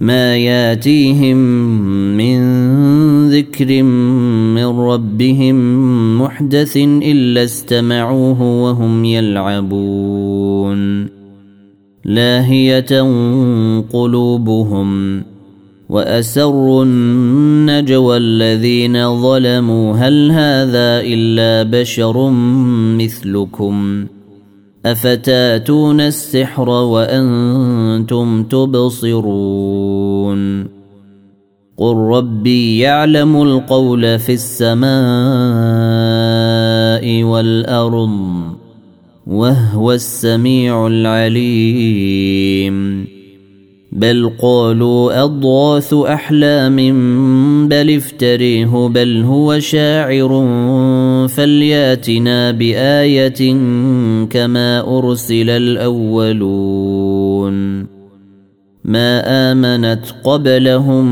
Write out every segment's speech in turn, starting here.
ما ياتيهم من ذكر من ربهم محدث إلا استمعوه وهم يلعبون. لاهية قلوبهم وأسروا النجوى الذين ظلموا. هل هذا إلا بشر مثلكم؟ أفتأتون السحر وأنتم تبصرون قل ربي يعلم القول في السماء والأرض وهو السميع العليم بل قالوا اضغاث احلام بل افتريه بل هو شاعر فلياتنا بايه كما ارسل الاولون ما امنت قبلهم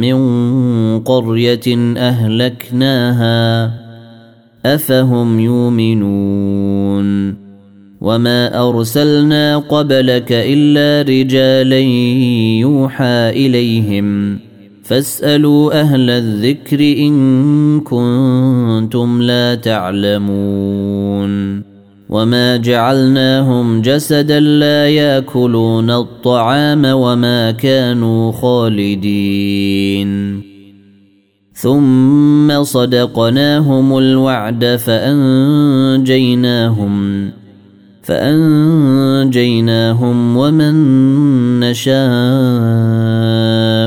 من قريه اهلكناها افهم يؤمنون وما ارسلنا قبلك الا رجالا يوحى اليهم فاسالوا أهل الذكر ان كنتم لا تعلمون وما جعلناهم جسدا لا ياكلون الطعام وما كانوا خالدين ثم صدقناهم الوعد فانجيناهم فأنجيناهم ومن نشاء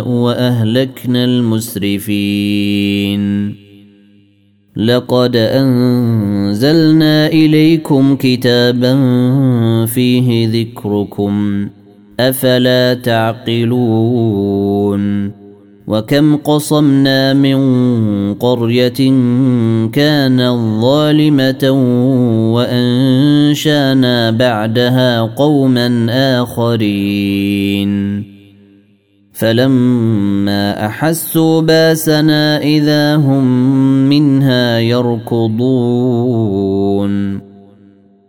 وأهلكنا المسرفين. لقد أنزلنا إليكم كتابا فيه ذكركم أفلا تعقلون؟ وكم قصمنا من قرية كانت ظالمة وأنشانا بعدها قوما آخرين. فلما أحسوا باسنا إذا هم منها يركضون.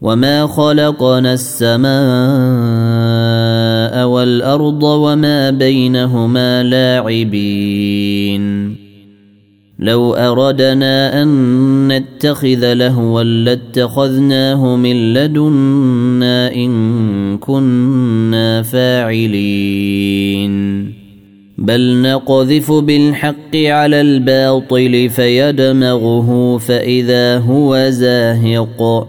وما خلقنا السماء والارض وما بينهما لاعبين لو اردنا ان نتخذ لهوا لاتخذناه من لدنا ان كنا فاعلين بل نقذف بالحق على الباطل فيدمغه فاذا هو زاهق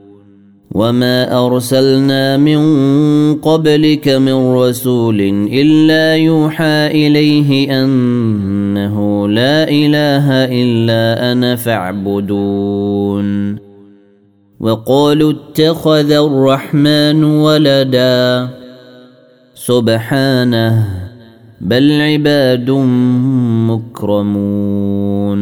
وما ارسلنا من قبلك من رسول الا يوحى اليه انه لا اله الا أنا فاعبدون وقالوا اتخذ الرحمن ولدا سبحانه بل عباد مكرمون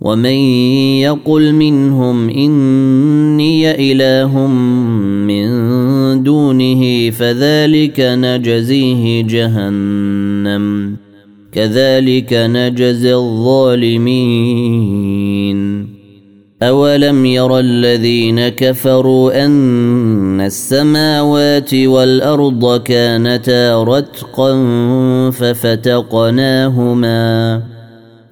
ومن يقل منهم اني اله من دونه فذلك نجزيه جهنم كذلك نجزي الظالمين اولم ير الذين كفروا ان السماوات والارض كانتا رتقا ففتقناهما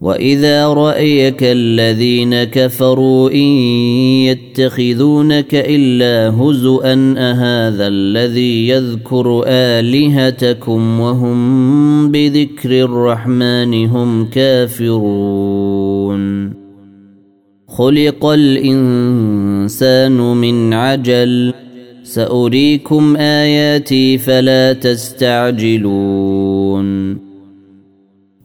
واذا رايك الذين كفروا ان يتخذونك الا هزءا اهذا الذي يذكر الهتكم وهم بذكر الرحمن هم كافرون خلق الانسان من عجل ساريكم اياتي فلا تستعجلون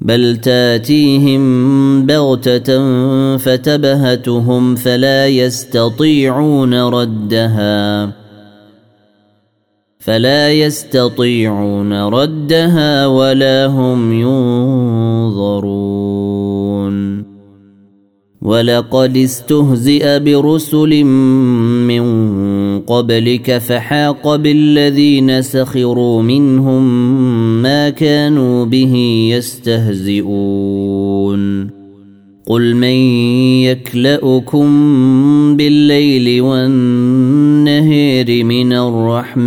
بل تاتيهم بغتة فتبهتهم فلا يستطيعون ردها. فلا يستطيعون ردها ولا هم ينظرون. ولقد استهزئ برسل من قبلك فحاق بالذين سخروا منهم ما كانوا به يستهزئون. قل من يكلأكم بالليل والنهير من الرحمن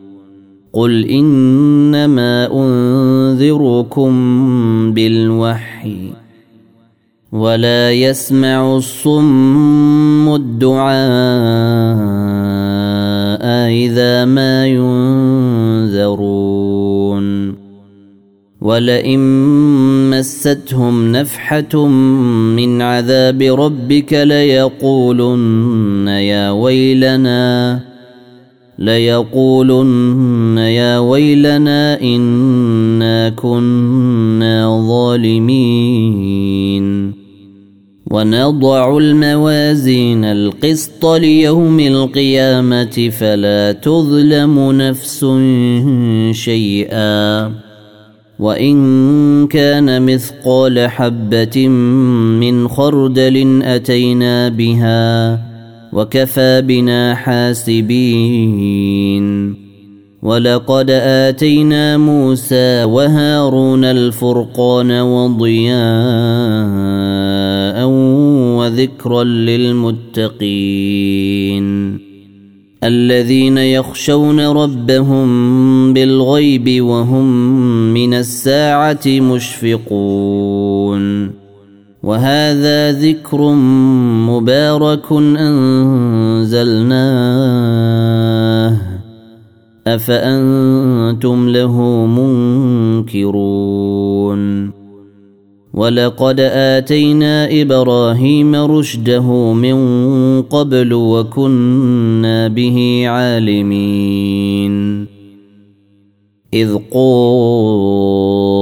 قل انما انذركم بالوحي ولا يسمع الصم الدعاء اذا ما ينذرون ولئن مستهم نفحه من عذاب ربك ليقولن يا ويلنا ليقولن يا ويلنا إنا كنا ظالمين. ونضع الموازين القسط ليوم القيامة فلا تظلم نفس شيئا. وإن كان مثقال حبة من خردل أتينا بها وكفى بنا حاسبين. ولقد آتينا موسى وهارون الفرقان وضياء وذكرا للمتقين. الذين يخشون ربهم بالغيب وهم من الساعة مشفقون. وهذا ذكر مبارك أنزلناه. أفأنتم له منكرون؟ ولقد آتينا إبراهيم رشده من قبل وكنا به عالمين. إذ قال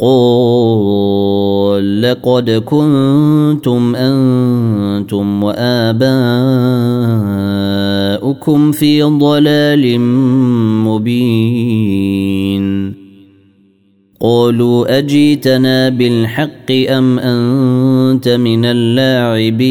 قال لقد كنتم أنتم وآباؤكم في ضلال مبين. قالوا أجيتنا بالحق أم أنت من اللاعبين؟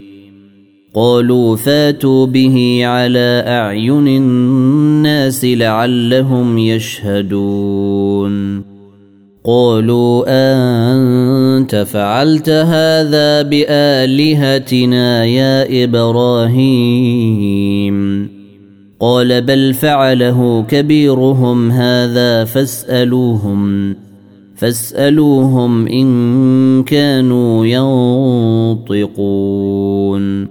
قالوا فاتوا به على أعين الناس لعلهم يشهدون. قالوا أنت فعلت هذا بآلهتنا يا إبراهيم؟ قال بل فعله كبيرهم هذا فاسألوهم فاسألوهم إن كانوا ينطقون.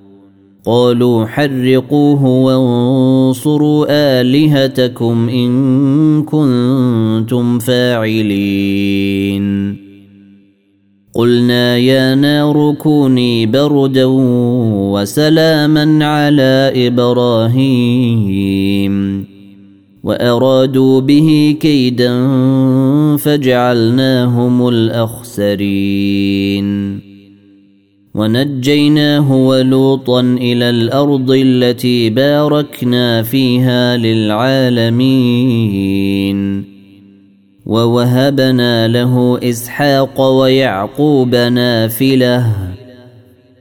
قالوا حرقوه وانصروا آلهتكم إن كنتم فاعلين. قلنا يا نار كوني بردا وسلاما على إبراهيم. وأرادوا به كيدا فجعلناهم الأخسرين. ونجيناه ولوطا إلى الأرض التي باركنا فيها للعالمين. ووهبنا له إسحاق ويعقوب نافلة.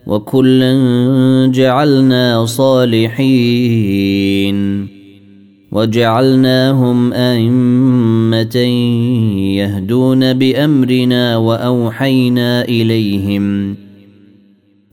وكلا جعلنا صالحين. وجعلناهم أئمة يهدون بأمرنا وأوحينا إليهم.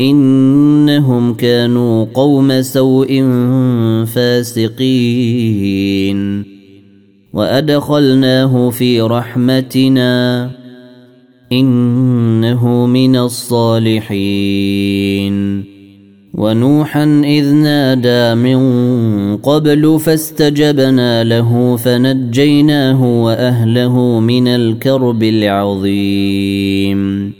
إنهم كانوا قوم سوء فاسقين. وأدخلناه في رحمتنا. إنه من الصالحين. ونوحا إذ نادى من قبل فاستجبنا له فنجيناه وأهله من الكرب العظيم.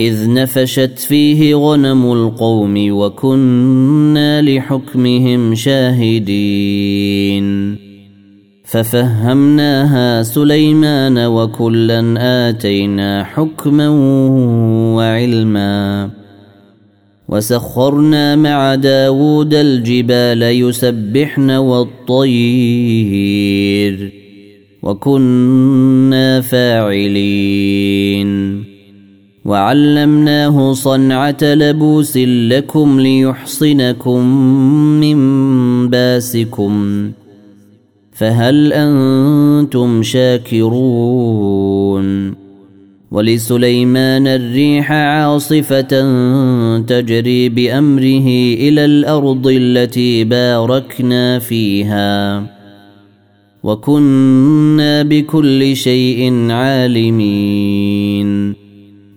إذ نفشت فيه غنم القوم وكنا لحكمهم شاهدين. ففهمناها سليمان وكلا آتينا حكما وعلما. وسخرنا مع داود الجبال يسبحن والطير. وكنا فاعلين. وعلمناه صنعة لبوس لكم ليحصنكم من باسكم. فهل أنتم شاكرون؟ ولسليمان الريح عاصفة تجري بأمره إلى الأرض التي باركنا فيها. وكنا بكل شيء عالمين.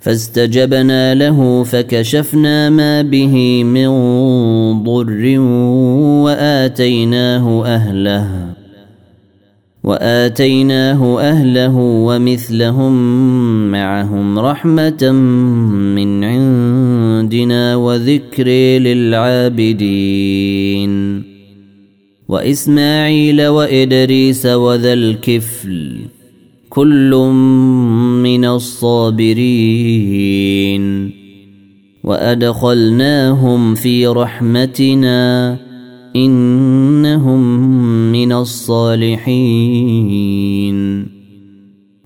فاستجبنا له فكشفنا ما به من ضر وآتيناه أهله وآتيناه أهله ومثلهم معهم رحمة من عندنا وذكر للعابدين وإسماعيل وإدريس وذا الكفل كل من الصابرين وأدخلناهم في رحمتنا إنهم من الصالحين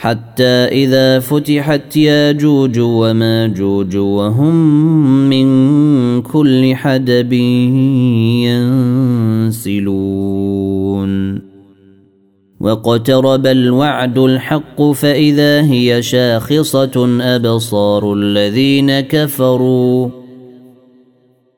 حتى إذا فتحت ياجوج وماجوج وهم من كل حدب ينسلون. واقترب الوعد الحق فإذا هي شاخصة أبصار الذين كفروا.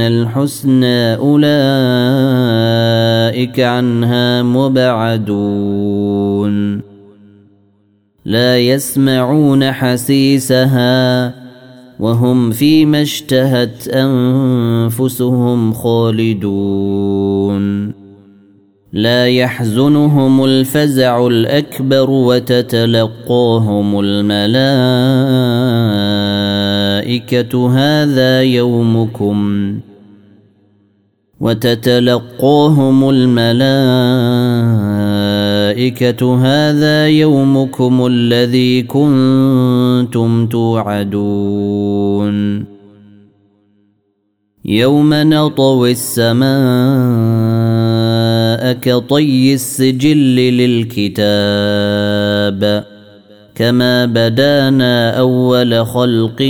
الحسنى أولئك عنها مبعدون. لا يسمعون حسيسها وهم فيما اشتهت أنفسهم خالدون. لا يحزنهم الفزع الأكبر وتتلقاهم الملائكة. هذا يومكم. وتتلقاهم الملائكة هذا يومكم الذي كنتم توعدون. يوم نطوي السماء كطي السجل للكتاب كما بدانا أول خلق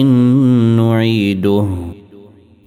نعيده.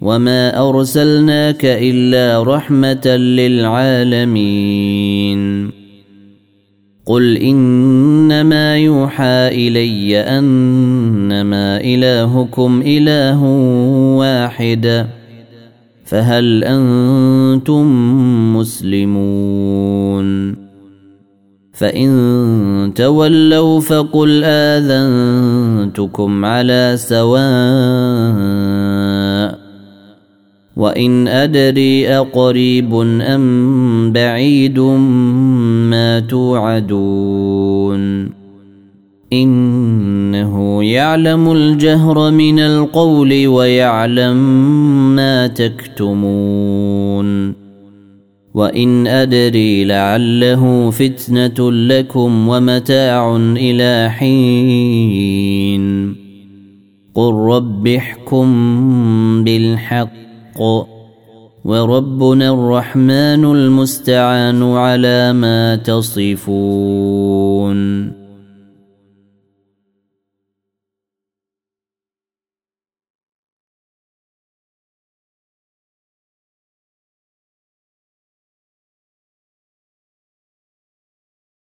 وما ارسلناك الا رحمه للعالمين قل انما يوحى الي انما الهكم اله واحد فهل أنتم مسلمون فان تولوا فقل اذنتكم على سواء وان ادري اقريب ام بعيد ما توعدون انه يعلم الجهر من القول ويعلم ما تكتمون وان ادري لعله فتنه لكم ومتاع إلى حين قل رب احكم بالحق وربنا الرحمن المستعان على ما تصفون